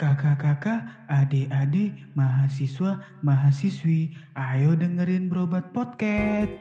kakak-kakak, adik-adik, mahasiswa, mahasiswi, ayo dengerin berobat Podcast.